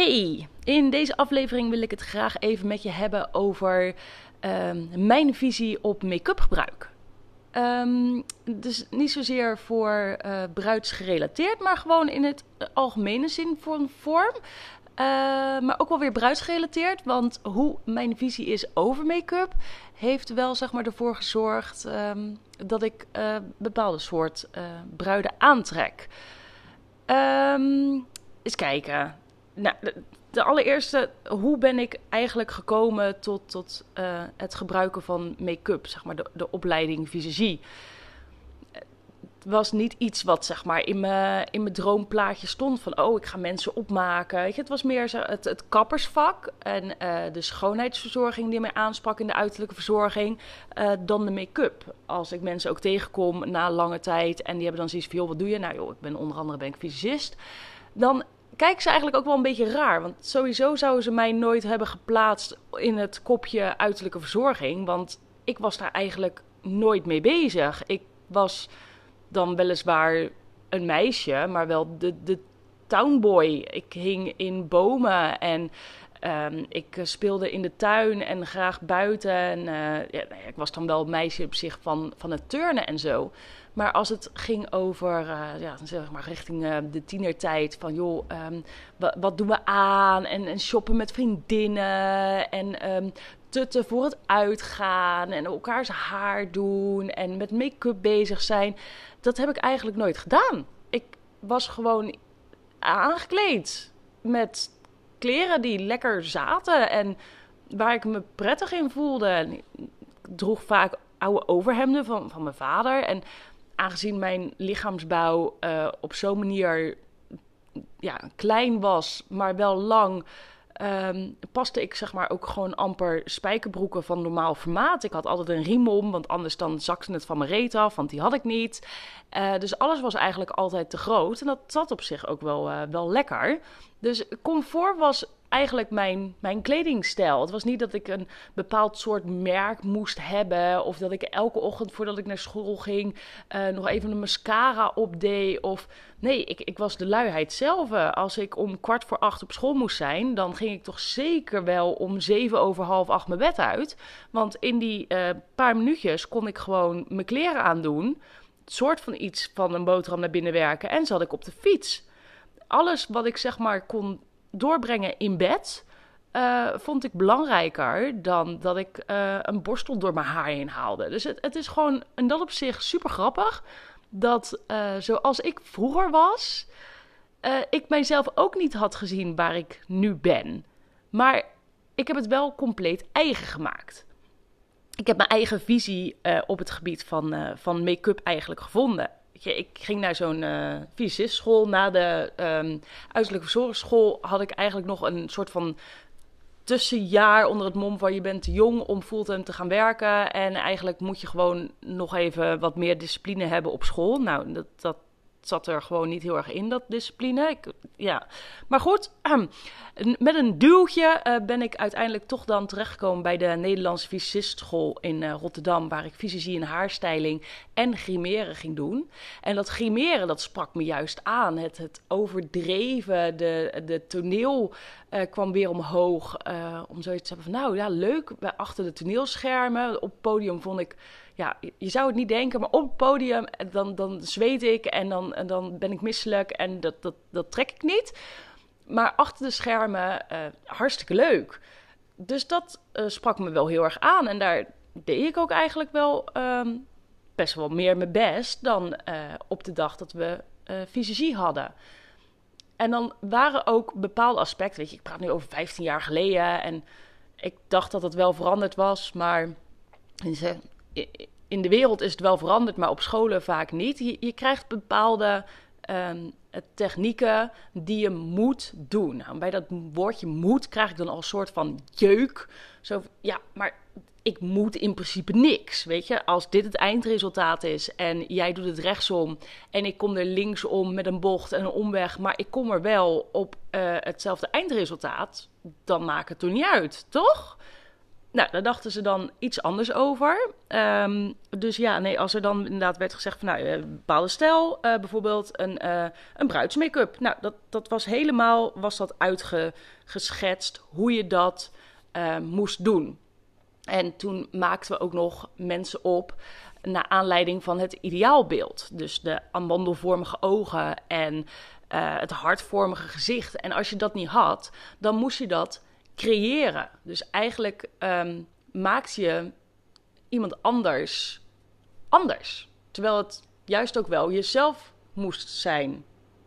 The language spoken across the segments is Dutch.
Hey, in deze aflevering wil ik het graag even met je hebben over ehm, mijn visie op make-up gebruik. Um, dus niet zozeer voor uh, bruidsgerelateerd, maar gewoon in het algemene zin een vorm. Uh, maar ook wel weer bruidsgerelateerd, want hoe mijn visie is over make-up heeft wel zeg maar ervoor gezorgd dat ik uh, bepaalde soort bruiden aantrek. Um, eens kijken. Nou, de, allereerste, hoe ben ik eigenlijk gekomen tot, tot uh, het gebruiken van make-up, zeg maar de, opleiding visagie? Het was niet iets wat zeg maar in mijn, in mijn droomplaatje stond van, oh, ik ga mensen opmaken. Weet je, het was meer het, het kappersvak en uh, de schoonheidsverzorging die mij aansprak in de uiterlijke verzorging, uh, dan de make-up. Als ik mensen ook tegenkom na lange tijd en die hebben dan zoiets van, joh, wat doe je? Nou joh, ik ben onder andere ben ik visagist. Dan kijken ze eigenlijk ook wel een beetje raar. Want sowieso zouden ze mij nooit hebben geplaatst in het kopje uiterlijke verzorging. Want ik was daar eigenlijk nooit mee bezig. Ik was dan weliswaar een meisje, maar wel de, de townboy. Ik hing in bomen en um, ik speelde in de tuin en graag buiten. En uh, ja, ik was dan wel meisje op zich van, van het turnen en zo. Maar als het ging over, uh, ja, zeg maar richting uh, de tienertijd, van joh, um, wat doen we aan? En, en shoppen met vriendinnen en um, tutten voor het uitgaan en elkaars haar doen en met make-up bezig zijn. Dat heb ik eigenlijk nooit gedaan. Ik was gewoon aangekleed met kleren die lekker zaten en waar ik me prettig in voelde. En ik droeg vaak oude overhemden van, van mijn vader. En aangezien mijn lichaamsbouw uh, op zo'n manier ja, klein was, maar wel lang, um, paste ik zeg maar ook gewoon amper spijkerbroeken van normaal formaat. Ik had altijd een riem om, want anders dan zakte het van mijn reet af, want die had ik niet. Uh, dus alles was eigenlijk altijd te groot en dat zat op zich ook wel, uh, wel lekker. Dus comfort was eigenlijk mijn, mijn kledingstijl. Het was niet dat ik een bepaald soort merk moest hebben. Of dat ik elke ochtend voordat ik naar school ging uh, nog even een mascara opdeed. Of nee, ik, ik was de luiheid zelf. Als ik om kwart voor acht op school moest zijn, dan ging ik toch zeker wel om zeven over half acht mijn bed uit. Want in die uh, paar minuutjes kon ik gewoon mijn kleren aandoen. soort van iets van een boterham naar binnen werken. En zat ik op de fiets. Alles wat ik zeg maar kon doorbrengen in bed. Uh, vond ik belangrijker dan dat ik uh, een borstel door mijn haar heen haalde. Dus het, het is gewoon in dat op zich super grappig. Dat uh, zoals ik vroeger was, ik mijzelf ook niet had gezien waar ik nu ben. Maar ik heb het wel compleet eigen gemaakt. Ik heb mijn eigen visie op het gebied van, van make-up eigenlijk gevonden ik ging naar zo'n uh. Na de um, uiterlijke verzorgingsschool had ik eigenlijk nog een soort van tussenjaar onder het mom van je bent te jong om fulltime te gaan werken. En eigenlijk moet je gewoon nog even wat meer discipline hebben op school. Nou, dat, dat zat er gewoon niet heel erg in, dat discipline. Ja. Maar goed, met een duwtje uh, ben ik uiteindelijk toch dan terechtgekomen bij de Nederlandse Fysistschool in uh, Rotterdam, waar ik fysiologie en haarstyling en grimeren ging doen. En dat grimeren, dat sprak me juist aan. Het, het overdreven, de, de toneel uh, kwam weer omhoog. om zoiets te hebben van, nou ja, leuk, achter de toneelschermen. Op het podium vond ik ja, je zou het niet denken, maar op het podium dan, dan zweet ik en dan, en dan ben ik misselijk en dat, dat, dat trek ik niet. Maar achter de schermen, uh, hartstikke leuk. Dus dat uh, sprak me wel heel erg aan. En daar deed ik ook eigenlijk wel um, best wel meer mijn best dan op de dag dat we fysiologie hadden. En dan waren ook bepaalde aspecten, weet je, ik praat nu over 15 jaar geleden en ik dacht dat het wel veranderd was, maar in de wereld is het wel veranderd, maar op scholen vaak niet. Je, krijgt bepaalde um, technieken die je moet doen. Nou, bij dat woordje moet krijg ik dan al een soort van jeuk. Zo, ja, maar ik moet in principe niks. Weet je, als dit het eindresultaat is en jij doet het rechtsom en ik kom er linksom met een bocht en een omweg, maar ik kom er wel op uh, hetzelfde eindresultaat, dan maakt het toen niet uit, toch? Nou, daar dachten ze dan iets anders over. Ehm, dus ja, nee, als er dan inderdaad werd gezegd van, nou, een bepaalde stijl, bijvoorbeeld een, uh, een bruidsmake-up. Nou, dat, dat was helemaal, was dat uitgeschetst hoe je dat moest doen. En toen maakten we ook nog mensen op naar aanleiding van het ideaalbeeld. Dus de amandelvormige ogen en het hartvormige gezicht. En als je dat niet had, dan moest je dat creëren. Dus eigenlijk um, maakte je iemand anders anders. Terwijl het juist ook wel jezelf moest zijn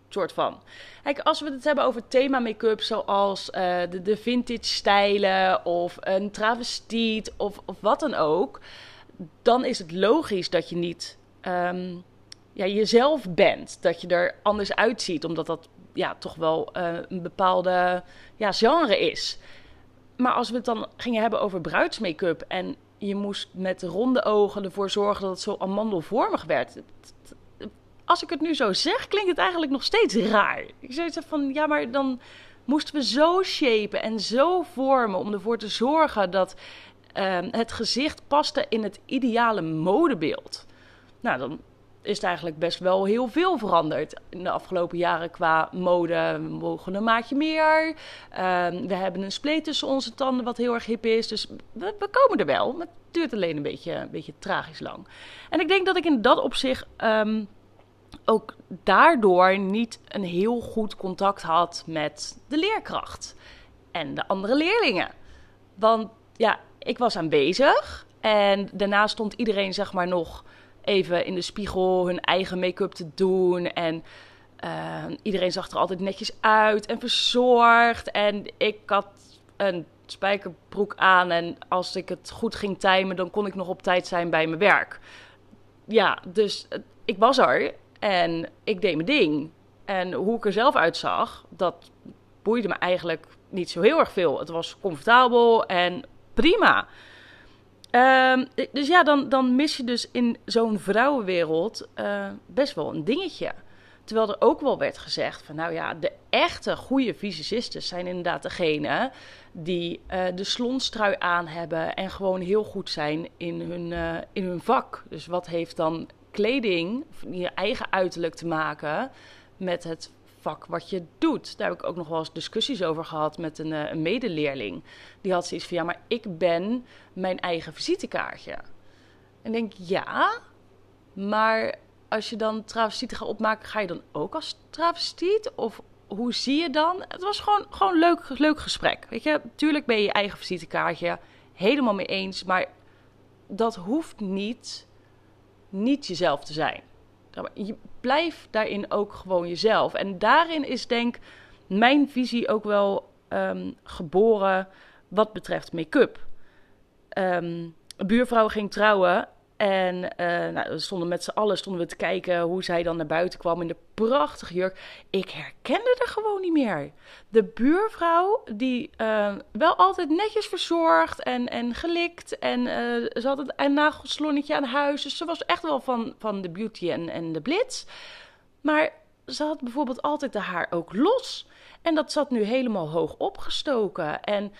soort van. Kijk, als we het hebben over thema make-up, zoals uh, de, de, vintage stijlen of een travestiet of, of wat dan ook, dan is het logisch dat je niet um, ja, jezelf bent. Dat je er anders uitziet, omdat dat ja, toch wel uh, een bepaalde ja, genre is. Maar als we het dan gingen hebben over bruidsmake-up en je moest met ronde ogen ervoor zorgen dat het zo amandelvormig werd als ik het nu zo zeg, klinkt het eigenlijk nog steeds raar. Ik zeggen van, ja, maar dan moesten we zo shapen en zo vormen om ervoor te zorgen dat ehm, het gezicht paste in het ideale modebeeld. Nou, dan is het eigenlijk best wel heel veel veranderd in de afgelopen jaren qua mode. We mogen een maatje meer. Ehm, we hebben een spleet tussen onze tanden wat heel erg hip is. Dus we, komen er wel. Maar het duurt alleen een beetje, een beetje tragisch lang. En ik denk dat ik in dat opzicht... Um, ook daardoor niet een heel goed contact had met de leerkracht en de andere leerlingen. Want ja, ik was aanwezig en daarna stond iedereen zeg maar nog even in de spiegel hun eigen make-up te doen en uh, iedereen zag er altijd netjes uit en verzorgd en ik had een spijkerbroek aan en als ik het goed ging timen, dan kon ik nog op tijd zijn bij mijn werk. Ja, dus ik was er en ik deed mijn ding. En hoe ik er zelf uitzag, dat boeide me eigenlijk niet zo heel erg veel. Het was comfortabel en prima. Um, dus ja, dan, dan mis je dus in zo'n vrouwenwereld uh, best wel een dingetje. Terwijl er ook wel werd gezegd van, nou ja, de echte goede fysicisten zijn inderdaad degene die uh, de slonstrui aan hebben en gewoon heel goed zijn in hun, uh, in hun vak. Dus wat heeft dan kleding, je eigen uiterlijk te maken met het vak wat je doet. Daar heb ik ook nog wel eens discussies over gehad met een, uh, een medeleerling. Die had zoiets van, ja, maar ik ben mijn eigen visitekaartje. En denk, ja, maar als je dan travestieten gaat opmaken, ga je dan ook als travestiet? Of hoe zie je dan? Het was gewoon, gewoon leuk, leuk gesprek. Weet je, tuurlijk ben je je eigen visitekaartje helemaal mee eens, maar dat hoeft niet niet jezelf te zijn. Je blijf daarin ook gewoon jezelf. En daarin is denk mijn visie ook wel um, geboren wat betreft make-up. Um, een buurvrouw ging trouwen en uh, nou, we stonden met z'n allen stonden we te kijken hoe zij dan naar buiten kwam in de prachtige jurk. Ik herkende haar gewoon niet meer. De buurvrouw, die uh, wel altijd netjes verzorgd en, en gelikt. En uh, ze had een nagelslonnetje aan huis. Dus ze was echt wel van, van de beauty en, en de blitz. Maar ze had bijvoorbeeld altijd de haar ook los. En dat zat nu helemaal hoog opgestoken. En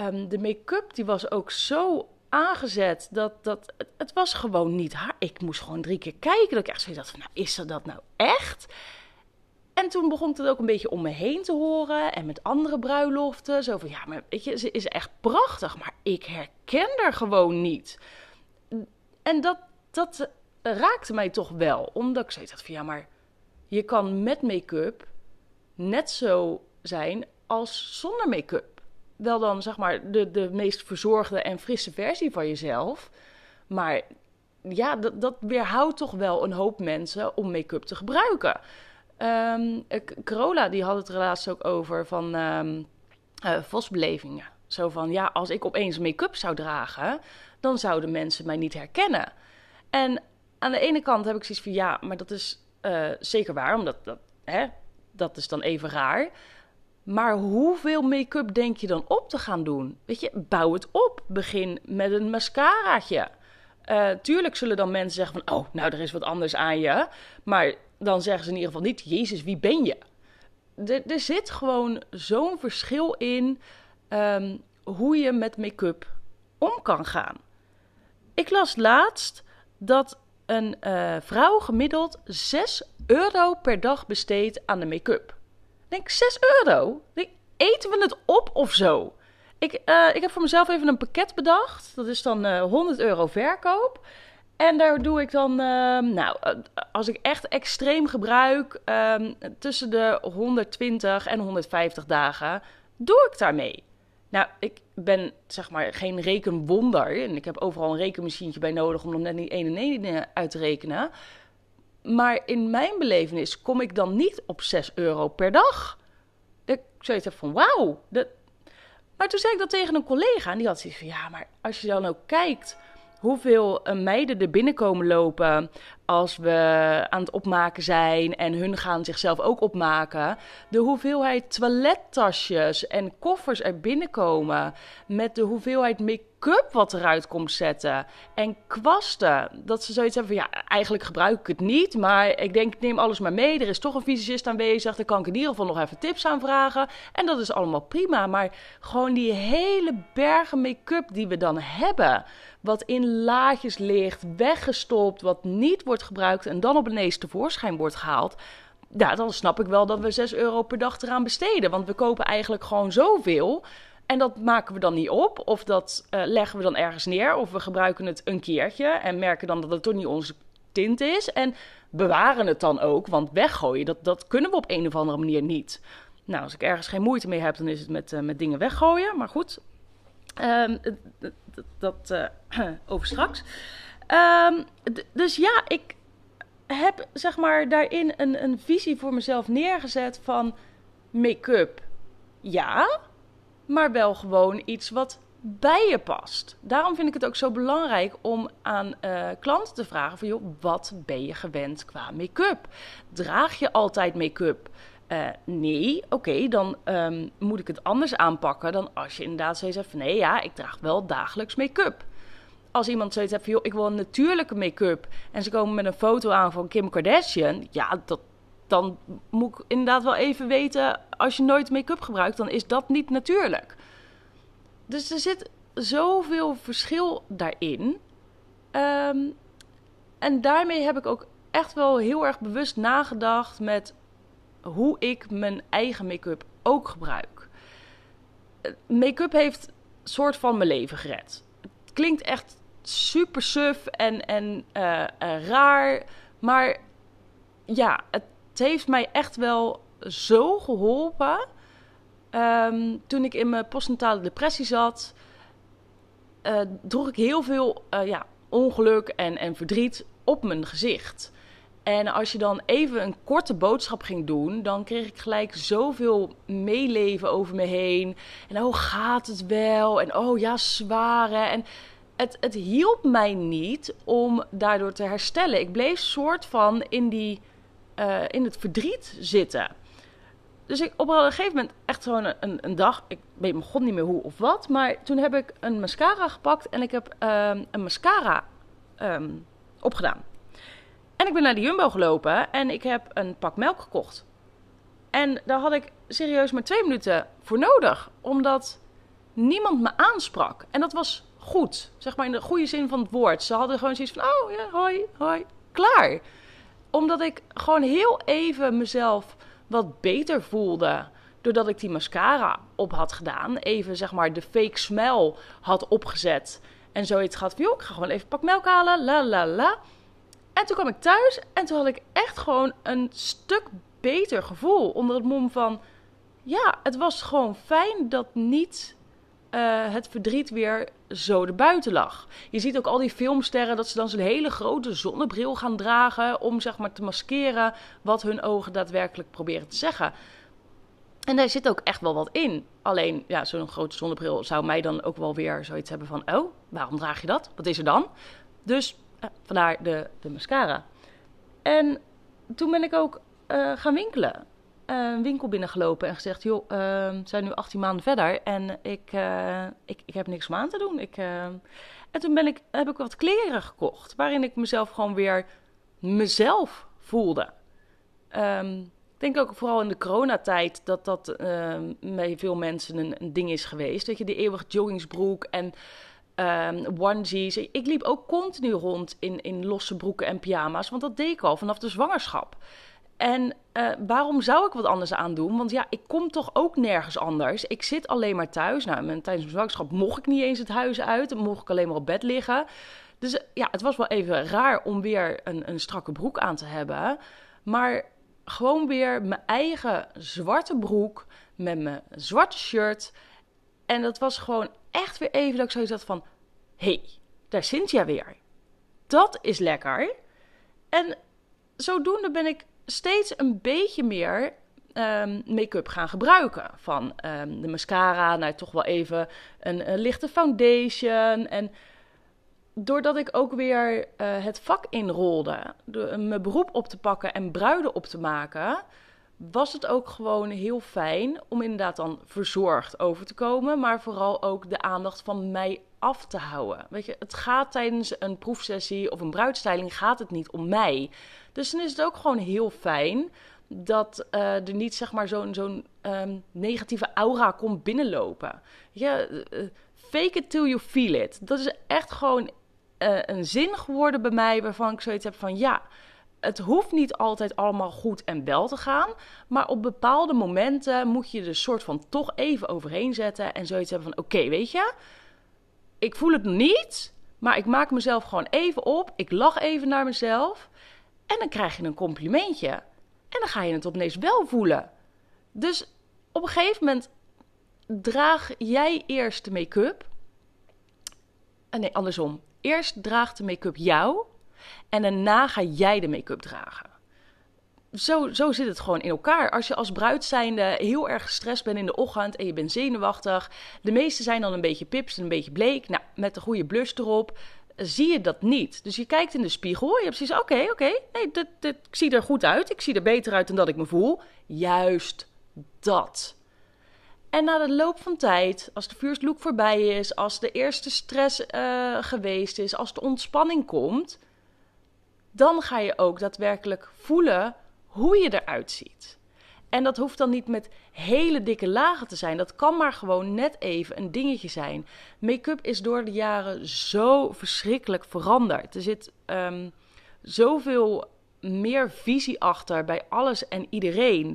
um, de make-up die was ook zo aangezet. Dat, dat, het, was gewoon niet haar. Ik moest gewoon drie keer kijken. Dat ik echt zo dacht van, nou, is er dat nou echt? En toen begon het ook een beetje om me heen te horen. En met andere bruiloften. Zo van, ja, maar weet je, ze is echt prachtig. Maar ik herken haar gewoon niet. En dat, dat raakte mij toch wel. Omdat ik zei dat van, ja, maar je kan met make-up net zo zijn als zonder make-up wel dan zeg maar de, de meest verzorgde en frisse versie van jezelf. Maar ja, dat, dat weerhoudt toch wel een hoop mensen om make-up te gebruiken. Um, Corolla die had het er laatst ook over van um, uh, vosbelevingen. Zo van, ja, als ik opeens make-up zou dragen, dan zouden mensen mij niet herkennen. En aan de ene kant heb ik zoiets van, ja, maar dat is uh, zeker waar, omdat dat, hè, dat is dan even raar. Maar hoeveel make-up denk je dan op te gaan doen? Weet je, bouw het op. Begin met een mascaraatje. Uh, tuurlijk zullen dan mensen zeggen van, oh, nou, er is wat anders aan je. Maar dan zeggen ze in ieder geval niet, Jezus, wie ben je? Er, zit gewoon zo'n verschil in um, hoe je met make-up om kan gaan. Ik las laatst dat een uh, vrouw gemiddeld 6 euro per dag besteedt aan de make-up. Denk 6 euro? Eten we het op of zo? Ik, uh, ik heb voor mezelf even een pakket bedacht. Dat is dan uh, eh, 100 euro verkoop. En daar doe ik dan, uh, nou, als ik echt extreem gebruik, ehm, tussen de 120 en 150 dagen, doe ik daarmee. Nou, ik ben zeg maar geen rekenwonder. En ik heb overal een rekenmachientje bij nodig om dan net niet 1 en 1 uit te rekenen. Maar in mijn belevenis kom ik dan niet op 6 euro per dag. Ik zoiets van, wauw. Maar toen zei ik dat tegen een collega en die had zoiets van, ja, maar als je dan ook kijkt hoeveel eh, meiden er binnenkomen lopen als we aan het opmaken zijn en hun gaan zichzelf ook opmaken. De hoeveelheid toilettasjes en koffers er binnenkomen met de hoeveelheid make-up wat eruit komt zetten en kwasten. Dat ze zoiets hebben van ja, eigenlijk gebruik ik het niet, maar ik denk ik neem alles maar mee. Er is toch een fysicist aanwezig, daar kan ik in ieder geval nog even tips aan vragen. En dat is allemaal prima, maar gewoon die hele bergen make-up die we dan hebben wat in laadjes ligt, weggestopt, wat niet wordt gebruikt en dan op ineens tevoorschijn wordt gehaald. Ja, dan snap ik wel dat we 6 euro per dag eraan besteden. Want we kopen eigenlijk gewoon zoveel. En dat maken we dan niet op. Of dat uh, leggen we dan ergens neer. Of we gebruiken het een keertje. En merken dan dat het toch niet onze tint is. En bewaren het dan ook. Want weggooien, dat, dat kunnen we op een of andere manier niet. Nou, als ik ergens geen moeite mee heb, dan is het met, uh, met dingen weggooien. Maar goed, um, dat, uh, over straks. Um, dus ja, ik heb zeg maar daarin een, een visie voor mezelf neergezet van make-up. Ja, maar wel gewoon iets wat bij je past. Daarom vind ik het ook zo belangrijk om aan uh, klanten te vragen van joh, wat ben je gewend qua make-up? Draag je altijd make-up? Uh, nee, oké, dan um, moet ik het anders aanpakken dan als je inderdaad hebt van nee, ja, ik draag wel dagelijks make-up. Als iemand zoiets heeft van joh, ik wil een natuurlijke make-up en ze komen met een foto aan van Kim Kardashian, ja, dat, dan moet ik inderdaad wel even weten, als je nooit make-up gebruikt, dan is dat niet natuurlijk. Dus er zit zoveel verschil daarin. Um, en daarmee heb ik ook echt wel heel erg bewust nagedacht met hoe ik mijn eigen make-up ook gebruik. Make-up heeft soort van mijn leven gered. Het klinkt echt super suf en, en uh, uh, raar. Maar ja, het heeft mij echt wel zo geholpen. Um, toen ik in mijn postnatale depressie zat, uh, droeg ik heel veel ja, ongeluk en, en verdriet op mijn gezicht. En als je dan even een korte boodschap ging doen, dan kreeg ik gelijk zoveel meeleven over me heen. En oh, gaat het wel? En oh ja, zware. En het, het hielp mij niet om daardoor te herstellen. Ik bleef soort van in, die, uh, in het verdriet zitten. Dus ik op een gegeven moment echt gewoon een, een dag, ik weet mijn god niet meer hoe of wat, maar toen heb ik een mascara gepakt en ik heb um, een mascara um, opgedaan. En ik ben naar de Jumbo gelopen en ik heb een pak melk gekocht. En daar had ik serieus maar twee minuten voor nodig, omdat niemand me aansprak. En dat was goed, zeg maar in de goede zin van het woord. Ze hadden gewoon zoiets van, oh ja, hoi, hoi, klaar. Omdat ik gewoon heel even mezelf wat beter voelde doordat ik die mascara op had gedaan. Even zeg maar de fake smell had opgezet. En zoiets gaat van, joh, ik ga gewoon even pak melk halen, la la la. En toen kwam ik thuis en toen had ik echt gewoon een stuk beter gevoel. Onder het mom van, ja, het was gewoon fijn dat niet uh, het verdriet weer zo erbuiten lag. Je ziet ook al die filmsterren dat ze dan zo'n hele grote zonnebril gaan dragen om zeg maar te maskeren wat hun ogen daadwerkelijk proberen te zeggen. En daar zit ook echt wel wat in. Alleen, ja, zo'n grote zonnebril zou mij dan ook wel weer zoiets hebben van: oh, waarom draag je dat? Wat is er dan? Dus uh, vandaar de, de mascara. En toen ben ik ook uh, gaan winkelen. Uh, een winkel binnengelopen en gezegd: joh, we zijn nu 18 maanden verder en ik, ik, ik heb niks om aan te doen. Ik, en toen ben ik, heb ik wat kleren gekocht waarin ik mezelf gewoon weer mezelf voelde. Um, ik denk ook vooral in de coronatijd dat dat uh, bij veel mensen een, ding is geweest. Dat je, de eeuwige joggingsbroek en um, onesies. Ik liep ook continu rond in, in losse broeken en pyjama's, want dat deed ik al vanaf de zwangerschap. En uh, waarom zou ik wat anders aandoen? Want ja, ik kom toch ook nergens anders. Ik zit alleen maar thuis. Nou, tijdens mijn zwangerschap mocht ik niet eens het huis uit. Dan mocht ik alleen maar op bed liggen. Dus ja, het was wel even raar om weer een, een strakke broek aan te hebben. Maar gewoon weer mijn eigen zwarte broek met mijn zwarte shirt. En dat was gewoon echt weer even dat ik zoiets had van... hey, daar Cynthia weer. Dat is lekker. En zodoende ben ik steeds een beetje meer um, make-up gaan gebruiken. Van um, de mascara naar toch wel even een, lichte foundation. En doordat ik ook weer uh, het vak inrolde, door mijn beroep op te pakken en bruiden op te maken, was het ook gewoon heel fijn om inderdaad dan verzorgd over te komen, maar vooral ook de aandacht van mij af te houden. Weet je, het gaat tijdens een proefsessie of een bruidstyling gaat het niet om mij. Dus dan is het ook gewoon heel fijn dat uh, er niet zeg maar zo'n zo'n um, negatieve aura komt binnenlopen. Ja, uh, fake it till you feel it. Dat is echt gewoon uh, een zin geworden bij mij waarvan ik zoiets heb van ja, het hoeft niet altijd allemaal goed en wel te gaan. Maar op bepaalde momenten moet je er soort van toch even overheen zetten. En zoiets hebben van: oké, weet je, ik voel het niet. Maar ik maak mezelf gewoon even op. Ik lach even naar mezelf. En dan krijg je een complimentje. En dan ga je het opeens wel voelen. Dus op een gegeven moment draag jij eerst de make-up. Eh, nee, andersom. Eerst draagt de make-up jou. En daarna ga jij de make-up dragen. Zo, zo zit het gewoon in elkaar. Als je als bruid zijnde heel erg gestrest bent in de ochtend en je bent zenuwachtig. De meeste zijn dan een beetje pips en een beetje bleek. Nou, met de goede blush erop zie je dat niet. Dus je kijkt in de spiegel. Je hebt precies, oké, oké. nee, dit, dit, ik zie er goed uit. Ik zie er beter uit dan dat ik me voel. Juist dat. En na de loop van tijd, als de first look voorbij is, als de eerste stress uh, geweest is, als de ontspanning komt, dan ga je ook daadwerkelijk voelen hoe je eruit ziet. En dat hoeft dan niet met hele dikke lagen te zijn. Dat kan maar gewoon net even een dingetje zijn. Make-up is door de jaren zo verschrikkelijk veranderd. Er zit um, zoveel meer visie achter bij alles en iedereen.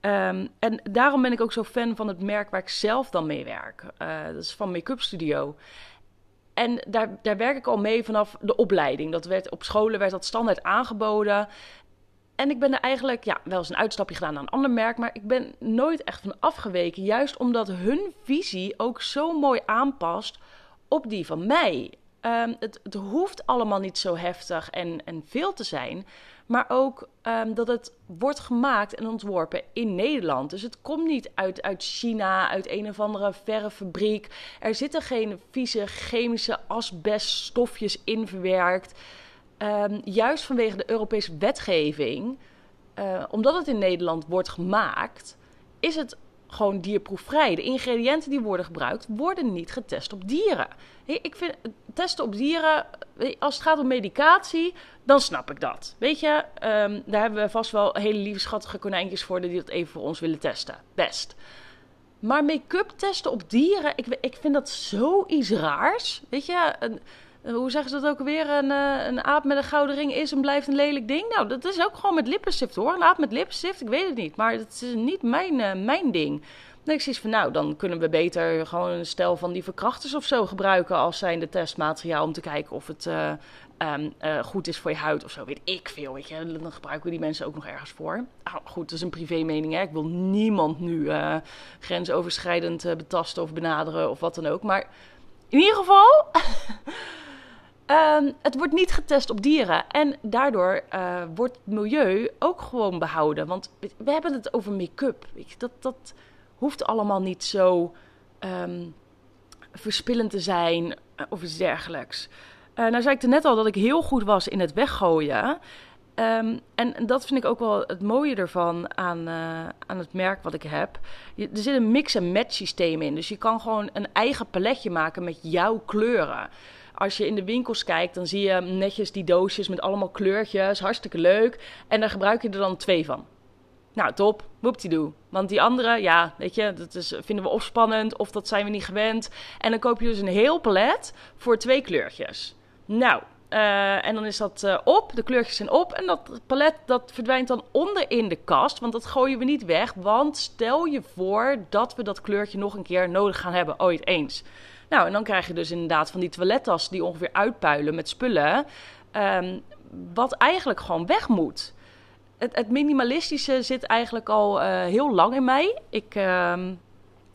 Um, en daarom ben ik ook zo fan van het merk waar ik zelf dan mee werk. Uh, dat is van Make-up Studio. En daar, daar werk ik al mee vanaf de opleiding. Dat werd, op scholen werd dat standaard aangeboden. En ik ben er eigenlijk ja, wel eens een uitstapje gedaan naar een ander merk. Maar ik ben nooit echt van afgeweken. Juist omdat hun visie ook zo mooi aanpast op die van mij. Um, het, het, hoeft allemaal niet zo heftig en, en veel te zijn. Maar ook um, dat het wordt gemaakt en ontworpen in Nederland. Dus het komt niet uit, uit China, uit een of andere verre fabriek. Er zitten geen vieze chemische asbeststofjes in verwerkt. Um, juist vanwege de Europese wetgeving, uh, omdat het in Nederland wordt gemaakt, is het gewoon dierproefvrij. De ingrediënten die worden gebruikt, worden niet getest op dieren. Ik vind testen op dieren, als het gaat om medicatie, dan snap ik dat. Weet je, um, daar hebben we vast wel hele lieve schattige konijntjes voor die dat even voor ons willen testen. Best. Maar make-up testen op dieren, ik, ik vind dat zoiets raars. Weet je, een, hoe zeggen ze dat ook weer? Een, uh, een aap met een gouden ring is en blijft een lelijk ding. Nou, dat is ook gewoon met lippenstift hoor. Een aap met lippenstift, ik weet het niet. Maar dat is niet mijn, uh, mijn ding. Dan ik van, nou, dan kunnen we beter gewoon een stel van die verkrachters of zo gebruiken als zijnde testmateriaal om te kijken of het um, goed is voor je huid of zo. Weet ik veel, weet je. Dan gebruiken we die mensen ook nog ergens voor. Nou, goed, dat is een privé mening, hè. Ik wil niemand nu grensoverschrijdend betasten of benaderen of wat dan ook. Maar in ieder geval... Um, het wordt niet getest op dieren. En daardoor uh, wordt het milieu ook gewoon behouden. Want we hebben het over make-up. Dat, dat hoeft allemaal niet zo um, verspillend te zijn eh, of iets dergelijks. Uh, nou zei ik er net al dat ik heel goed was in het weggooien. Um, en dat vind ik ook wel het mooie ervan aan, aan het merk wat ik heb. Je, er zit een mix-en-match systeem in. Dus je kan gewoon een eigen paletje maken met jouw kleuren als je in de winkels kijkt, dan zie je netjes die doosjes met allemaal kleurtjes. Hartstikke leuk. En daar gebruik je er dan twee van. Nou, top. Whoop-die-doo. Want die andere, ja, weet je, dat is, vinden we of spannend of dat zijn we niet gewend. En dan koop je dus een heel palet voor twee kleurtjes. Nou, uh, en dan is dat uh, op, de kleurtjes zijn op. En dat palet dat verdwijnt dan onder in de kast. Want dat gooien we niet weg. Want stel je voor dat we dat kleurtje nog een keer nodig gaan hebben, ooit eens. Nou, en dan krijg je dus inderdaad van die toilettas die ongeveer uitpuilen met spullen. Um, wat eigenlijk gewoon weg moet. Het, het minimalistische zit eigenlijk al uh, heel lang in mij. Ik. Uh,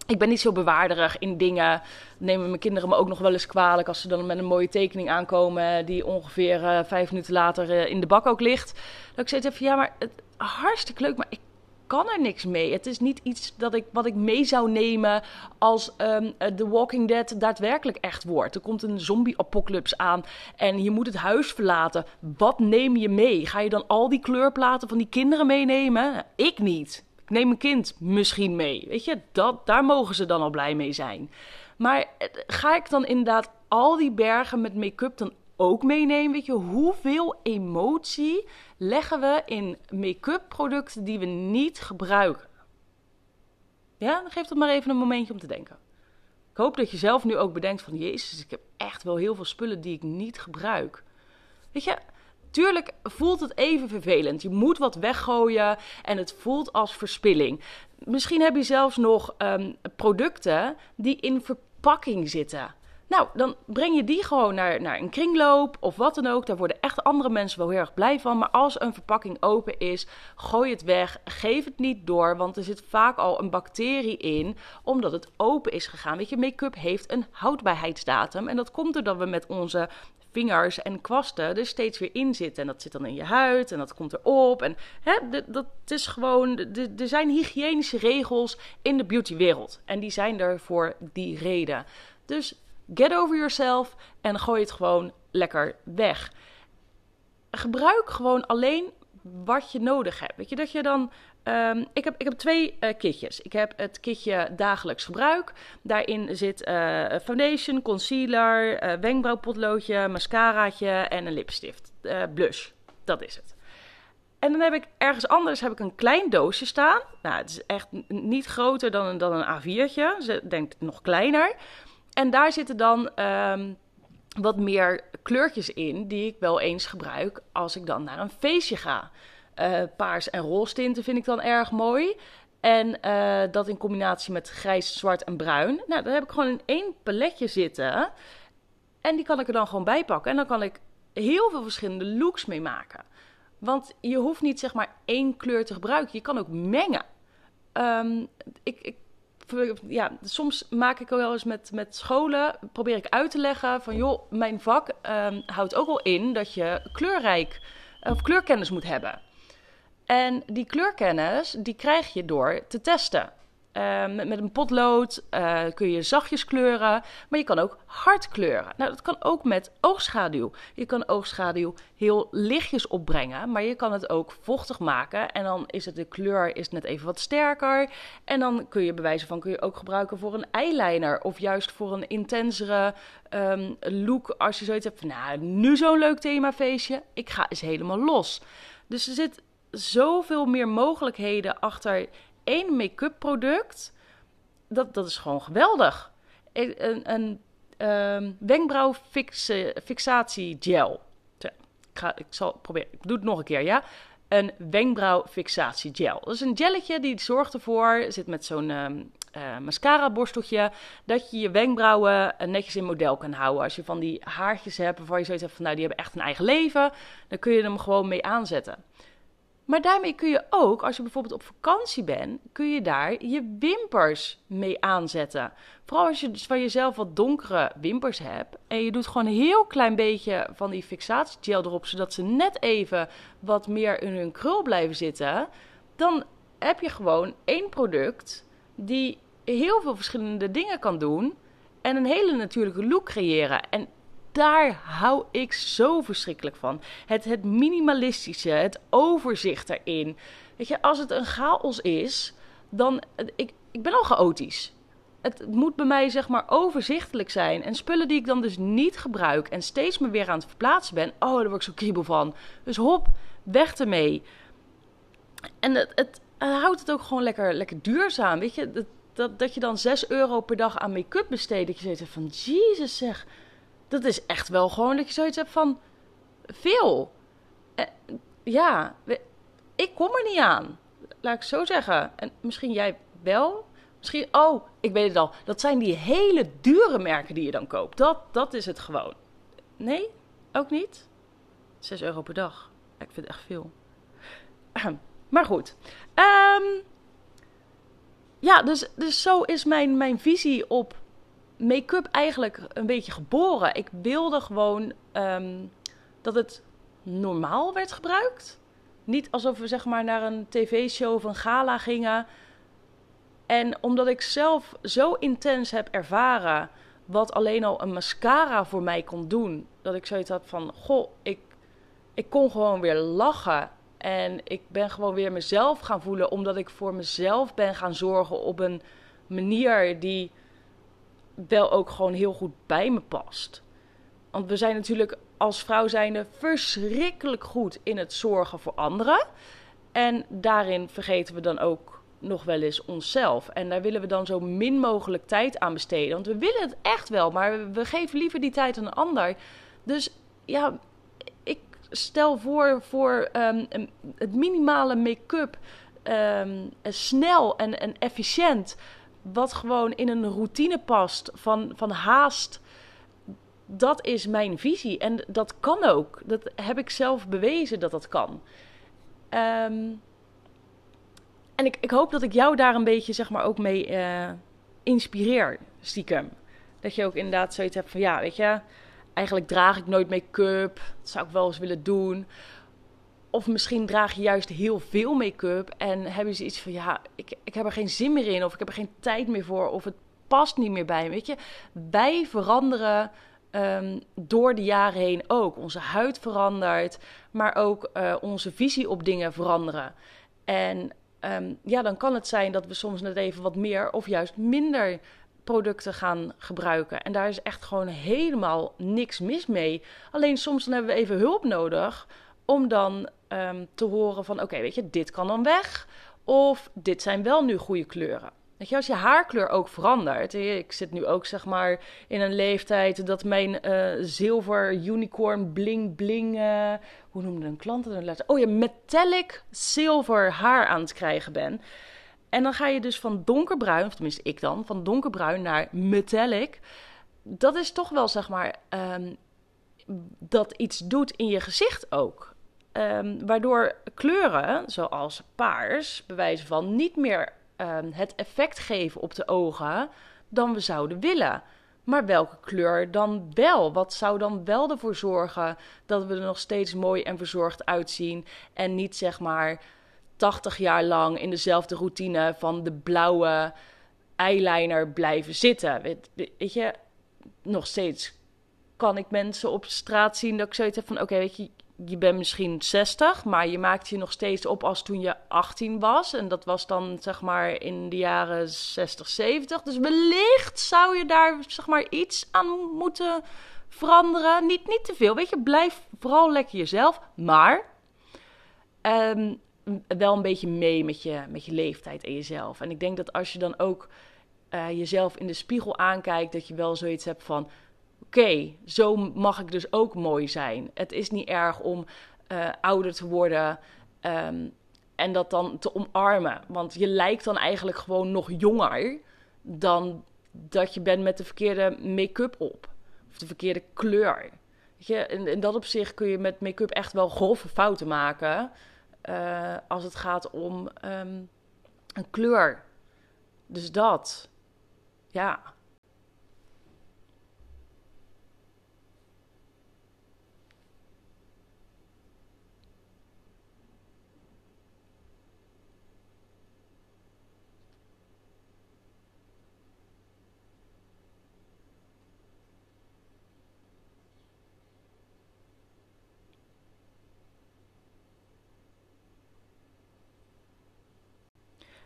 ik ben niet zo bewaarderig in dingen. Nemen mijn kinderen me ook nog wel eens kwalijk als ze dan met een mooie tekening aankomen. die ongeveer uh, vijf minuten later uh, in de bak ook ligt. Dat ik even: ja, maar het, hartstikke leuk, maar ik kan er niks mee. Het is niet iets dat ik, wat ik mee zou nemen als um, The Walking Dead daadwerkelijk echt wordt. Er komt een zombie-apocalypse aan en je moet het huis verlaten. Wat neem je mee? Ga je dan al die kleurplaten van die kinderen meenemen? Ik niet. Ik neem een kind misschien mee. Weet je, dat, daar mogen ze dan al blij mee zijn. Maar eh, ga ik dan inderdaad al die bergen met make-up dan ook meenemen? Weet je, hoeveel emotie leggen we in make-up producten die we niet gebruiken? Ja, dan geef dat maar even een momentje om te denken. Ik hoop dat je zelf nu ook bedenkt van... Jezus, ik heb echt wel heel veel spullen die ik niet gebruik. Weet je, Tuurlijk voelt het even vervelend. Je moet wat weggooien en het voelt als verspilling. Misschien heb je zelfs nog um, producten die in verpakking zitten. Nou, dan breng je die gewoon naar, naar een kringloop of wat dan ook. Daar worden echt andere mensen wel heel erg blij van. Maar als een verpakking open is, gooi het weg. Geef het niet door, want er zit vaak al een bacterie in, omdat het open is gegaan. Weet je, make-up heeft een houdbaarheidsdatum. En dat komt doordat we met onze vingers en kwasten er steeds weer in zitten. En dat zit dan in je huid en dat komt erop. En hè, dat is gewoon. Er zijn hygiënische regels in de beautywereld. En die zijn er voor die reden. Dus get over yourself en gooi het gewoon lekker weg. Gebruik gewoon alleen wat je nodig hebt. Weet je dat je dan Um, ik, heb, ik heb twee uh, kitjes. Ik heb het kitje dagelijks gebruik. Daarin zit uh, foundation, concealer, uh, wenkbrauwpotloodje, mascaraatje en een lipstift. blush, dat is het. En dan heb ik ergens anders heb ik een klein doosje staan. Nou, het is echt niet groter dan dan een A4'tje. Ze denkt nog kleiner. En daar zitten dan um, wat meer kleurtjes in die ik wel eens gebruik als ik dan naar een feestje ga. Uh, paars en roze tinten vind ik dan erg mooi. En uh, dat in combinatie met grijs, zwart en bruin. Nou, dan heb ik gewoon in één paletje zitten. En die kan ik er dan gewoon bij pakken. En dan kan ik heel veel verschillende looks mee maken. Want je hoeft niet zeg maar één kleur te gebruiken. Je kan ook mengen. Um, ik, ja, soms maak ik wel eens met, met scholen. Probeer ik uit te leggen van joh, mijn vak um, houdt ook wel in dat je kleurrijk of kleurkennis moet hebben. En die kleurkennis, die krijg je door te testen. Uh, met, een potlood uh, kun je zachtjes kleuren, maar je kan ook hard kleuren. Nou, dat kan ook met oogschaduw. Je kan oogschaduw heel lichtjes opbrengen, maar je kan het ook vochtig maken. En dan is het de kleur is net even wat sterker. En dan kun je bewijzen van kun je ook gebruiken voor een eyeliner of juist voor een intensere um, look. Als je zoiets hebt nou, nu zo'n leuk themafeestje, ik ga eens helemaal los. Dus er zit zoveel meer mogelijkheden achter één make-up product. Dat, dat is gewoon geweldig. Een, een um, wenkbrauwfixatie gel. Ik, ga, ik zal proberen. Ik doe het nog een keer, ja. Een wenkbrauwfixatie gel. Dat is een gelletje die zorgt ervoor, zit met zo'n um, uh, mascara borsteltje, dat je je wenkbrauwen netjes in model kan houden. Als je van die haartjes hebt waarvan je zoiets hebt van, nou die hebben echt een eigen leven, dan kun je hem gewoon mee aanzetten. Maar daarmee kun je ook, als je bijvoorbeeld op vakantie bent, kun je daar je wimpers mee aanzetten. Vooral als je dus van jezelf wat donkere wimpers hebt en je doet gewoon een heel klein beetje van die fixatiegel erop, zodat ze net even wat meer in hun krul blijven zitten, dan heb je gewoon één product die heel veel verschillende dingen kan doen en een hele natuurlijke look creëren. En daar hou ik zo verschrikkelijk van. Het, het minimalistische, het overzicht erin. Weet je, als het een chaos is, dan. Ik, ik ben al chaotisch. Het moet bij mij zeg maar overzichtelijk zijn. En spullen die ik dan dus niet gebruik en steeds me weer aan het verplaatsen ben. Oh, daar word ik zo kriebel van. Dus hop, weg ermee. En het, het, houdt het ook gewoon lekker, lekker duurzaam. Weet je, dat, dat, dat je dan 6 euro per dag aan make-up besteedt. Dat je hebt van, jezus zeg, dat is echt wel gewoon dat je zoiets hebt van, veel. Uh, ja, ik kom er niet aan. Laat ik zo zeggen. En misschien jij wel. Misschien, oh, ik weet het al. Dat zijn die hele dure merken die je dan koopt. Dat, dat is het gewoon. Nee, ook niet. 6 euro per dag. Ik vind het echt veel. Maar goed. Um, ja, dus, dus zo is mijn, mijn visie op make-up eigenlijk een beetje geboren. Ik wilde gewoon um, dat het normaal werd gebruikt. Niet alsof we zeg maar naar een tv-show of een gala gingen. En omdat ik zelf zo intens heb ervaren wat alleen al een mascara voor mij kon doen, dat ik zoiets had van: Goh, ik, ik kon gewoon weer lachen. En ik ben gewoon weer mezelf gaan voelen, omdat ik voor mezelf ben gaan zorgen op een manier die wel ook gewoon heel goed bij me past. Want we zijn natuurlijk als vrouw zijnde verschrikkelijk goed in het zorgen voor anderen. En daarin vergeten we dan ook nog wel eens onszelf. En daar willen we dan zo min mogelijk tijd aan besteden. Want we willen het echt wel, maar we geven liever die tijd aan een ander. Dus ja, ik stel voor voor um, het minimale make-up. Um, snel en, en efficiënt. Wat gewoon in een routine past van, van haast dat is mijn visie. En dat kan ook. Dat heb ik zelf bewezen dat dat kan. Um, en ik, ik hoop dat ik jou daar een beetje, zeg maar, ook mee uh, inspireer, stiekem. Dat je ook inderdaad zoiets hebt van, ja, weet je, eigenlijk draag ik nooit make-up. Dat zou ik wel eens willen doen. Of misschien draag je juist heel veel make-up en heb je zoiets van, ja, ik, ik heb er geen zin meer in. Of ik heb er geen tijd meer voor. Of het past niet meer bij weet je. Wij veranderen um, door de jaren heen ook. Onze huid verandert, maar ook uh, onze visie op dingen veranderen. En um, ja, dan kan het zijn dat we soms net even wat meer of juist minder producten gaan gebruiken. En daar is echt gewoon helemaal niks mis mee. Alleen soms dan hebben we even hulp nodig om dan um, te horen van oké, weet je, dit kan dan weg. Of dit zijn wel nu goede kleuren. Weet je, als je haarkleur ook verandert. Ik zit nu ook zeg maar in een leeftijd dat mijn uh, zilver unicorn bling bling. Uh, hoe noemde een klant dat? Oh ja, metallic zilver haar aan het krijgen ben. En dan ga je dus van donkerbruin, of tenminste ik dan, van donkerbruin naar metallic. Dat is toch wel zeg maar um, dat iets doet in je gezicht ook. Um, waardoor kleuren, zoals paars, bewijzen van niet meer um, het effect geven op de ogen dan we zouden willen. Maar welke kleur dan wel? Wat zou dan wel ervoor zorgen dat we er nog steeds mooi en verzorgd uitzien en niet zeg maar 80 jaar lang in dezelfde routine van de blauwe eyeliner blijven zitten? Weet je, nog steeds kan ik mensen op straat zien dat ik zoiets heb van: oké, weet je, je bent misschien 60, maar je maakt je nog steeds op als toen je 18 was. En dat was dan zeg maar in de jaren 60, 70. Dus wellicht zou je daar zeg maar iets aan moeten veranderen. Niet, niet te veel, weet je. Blijf vooral lekker jezelf. Maar um, wel een beetje mee met je, met je leeftijd en jezelf. En ik denk dat als je dan ook uh, jezelf in de spiegel aankijkt, dat je wel zoiets hebt van zo mag ik dus ook mooi zijn. Het is niet erg om uh, ouder te worden um, en dat dan te omarmen. Want je lijkt dan eigenlijk gewoon nog jonger dan dat je bent met de verkeerde make-up op. Of de verkeerde kleur. Weet je, in, dat opzicht kun je met make-up echt wel grove fouten maken. Uh, als het gaat om um, een kleur. Dus dat. Ja.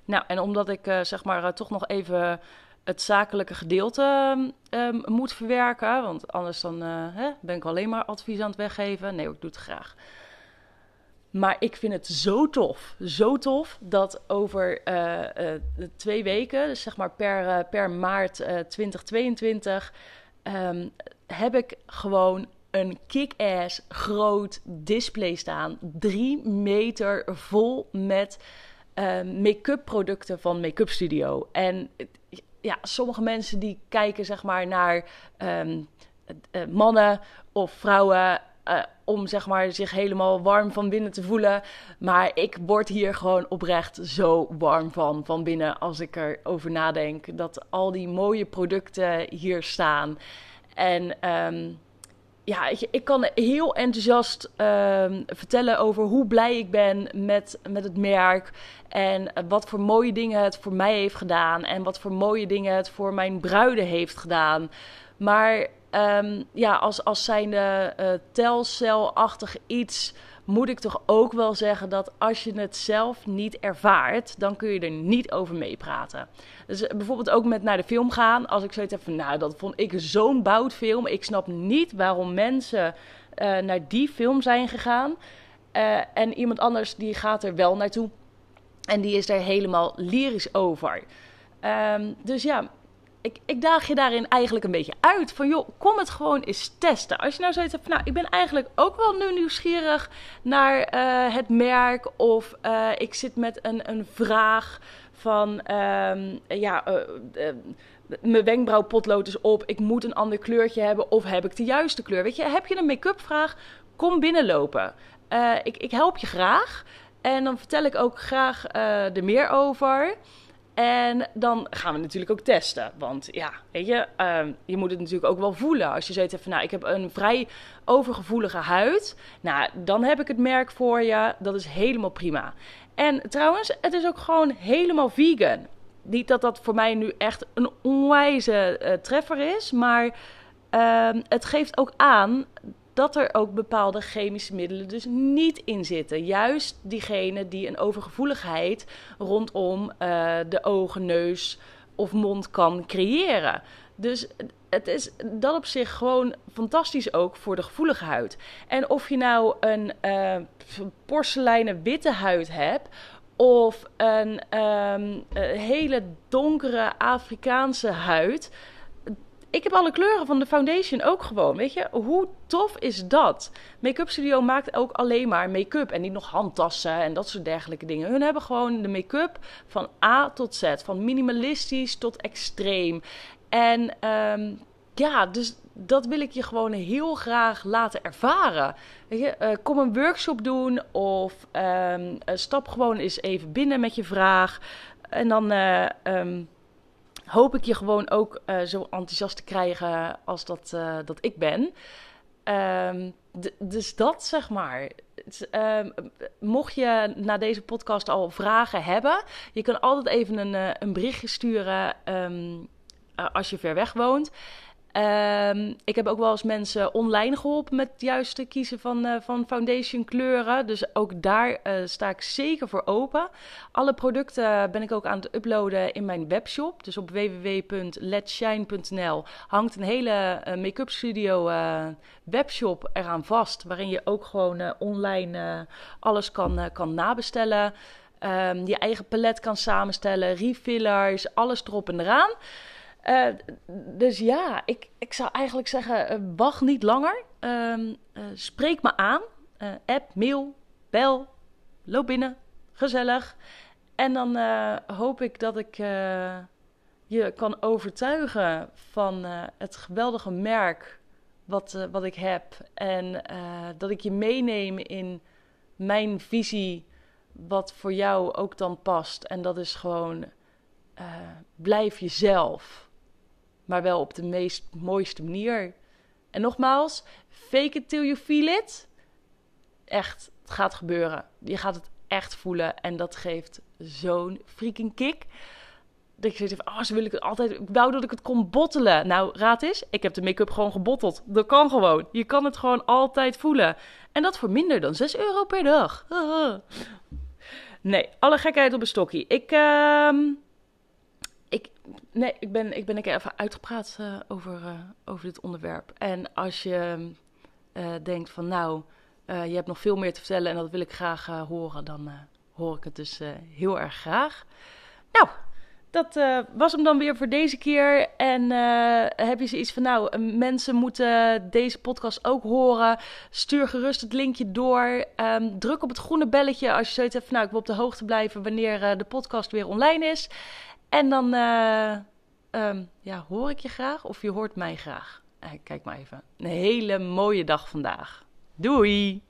Nou, en omdat ik uh, zeg maar uh, toch nog even het zakelijke gedeelte um, moet verwerken, want anders dan uh, hè, ben ik alleen maar advies aan het weggeven. Nee, ik doe het graag. maar ik vind het zo tof, zo tof, dat over twee weken, dus zeg maar per, per maart 2022, um, heb ik gewoon een kick-ass groot display staan. Drie meter vol met make-up producten van Make-up Studio. En ja, sommige mensen die kijken zeg maar naar um, mannen of vrouwen uh, om zeg maar, zich helemaal warm van binnen te voelen. Maar ik word hier gewoon oprecht zo warm van, van binnen als ik erover nadenk. Dat al die mooie producten hier staan. En um, ja, ik, ik, kan heel enthousiast um, vertellen over hoe blij ik ben met, met het merk. En wat voor mooie dingen het voor mij heeft gedaan. En wat voor mooie dingen het voor mijn bruiden heeft gedaan. Maar um, ja, als, als zijnde uh, telcelachtig iets moet ik toch ook wel zeggen dat als je het zelf niet ervaart, dan kun je er niet over meepraten. Dus eh, bijvoorbeeld ook met naar de film gaan. Als ik zoiets heb van, nou, dat vond ik zo'n boutfilm. Ik snap niet waarom mensen uh, naar die film zijn gegaan. Uh, en iemand anders die gaat er wel naartoe. En die is er helemaal lyrisch over. Um, dus ja, ik, ik daag je daarin eigenlijk een beetje uit. Van joh, kom het gewoon eens testen. Als je nou zoiets hebt van, nou, ik ben eigenlijk ook wel nu nieuwsgierig naar uh, het merk. Of uh, ik zit met een, een vraag van, um, ja, uh, mijn wenkbrauwpotlood is op. Ik moet een ander kleurtje hebben. Of heb ik de juiste kleur? Weet je, heb je een make-up vraag? Kom binnenlopen. ik, ik help je graag. En dan vertel ik ook graag er meer over. En dan gaan we natuurlijk ook testen. Want ja, weet je, um, je moet het natuurlijk ook wel voelen. Als je hebt van, nou, ik heb een vrij overgevoelige huid. Nou, dan heb ik het merk voor je. Dat is helemaal prima. En trouwens, het is ook gewoon helemaal vegan. Niet dat dat voor mij nu echt een onwijze uh, treffer is. Maar uh, het geeft ook aan dat er ook bepaalde chemische middelen dus niet in zitten. Juist diegene die een overgevoeligheid rondom uh, de ogen, neus of mond kan creëren. Dus het is dat op zich gewoon fantastisch ook voor de gevoelige huid. En of je nou een uh, porseleinen witte huid hebt of een um, hele donkere Afrikaanse huid ik heb alle kleuren van de foundation ook gewoon. Weet je, hoe tof is dat? Make-up Studio maakt ook alleen maar make-up en niet nog handtassen en dat soort dergelijke dingen. Hun hebben gewoon de make-up van A tot Z, van minimalistisch tot extreem. En um, ja, dus dat wil ik je gewoon heel graag laten ervaren. Weet je, uh, kom een workshop doen of um, stap gewoon eens even binnen met je vraag. En dan. Uh, um, hoop ik je gewoon ook uh, zo enthousiast te krijgen als dat, uh, dat ik ben. Um, dus dat zeg maar. Um, mocht je na deze podcast al vragen hebben, je kan altijd even een, uh, een berichtje sturen um, als je ver weg woont. Um, ik heb ook wel eens mensen online geholpen met het juiste kiezen van, uh, van foundation kleuren. Dus ook daar uh, sta ik zeker voor open. Alle producten ben ik ook aan het uploaden in mijn webshop. Dus op www.letshine.nl hangt een hele uh, make-up studio webshop eraan vast. Waarin je ook gewoon online alles kan, kan nabestellen. Um, je eigen palet kan samenstellen, refillers, alles erop en eraan. Uh, dus ja, ik, ik zou eigenlijk zeggen, uh, wacht niet langer. Uh, spreek me aan. app, mail, bel, loop binnen. Gezellig. En dan hoop ik dat ik je kan overtuigen van het geweldige merk wat, wat ik heb. En dat ik je meeneem in mijn visie wat voor jou ook dan past. En dat is gewoon blijf jezelf maar wel op de meest mooiste manier. En nogmaals, fake it till you feel it. Echt, het gaat gebeuren. Je gaat het echt voelen en dat geeft zo'n freaking kick. Dat je zegt oh, zo wil ik het altijd. Ik wou dat ik het kon bottelen. Nou, raad eens, ik heb de make-up gewoon gebotteld. Dat kan gewoon. Je kan het gewoon altijd voelen. En dat voor minder dan 6 euro per dag. Nee, alle gekheid op een stokje. Ik, uh, ik, nee, ik ben, ik ben een keer even uitgepraat uh, over, uh, over dit onderwerp. En als je uh, denkt van nou, je hebt nog veel meer te vertellen en dat wil ik graag horen, dan hoor ik het dus heel erg graag. Nou, dat was hem dan weer voor deze keer. En heb je zoiets van, nou, mensen moeten deze podcast ook horen. Stuur gerust het linkje door. Um, druk op het groene belletje als je zoiets hebt van, nou, ik wil op de hoogte blijven wanneer de podcast weer online is. En dan eh, ehm, ja, hoor ik je graag of je hoort mij graag. Eh, kijk maar even. Een hele mooie dag vandaag. Doei!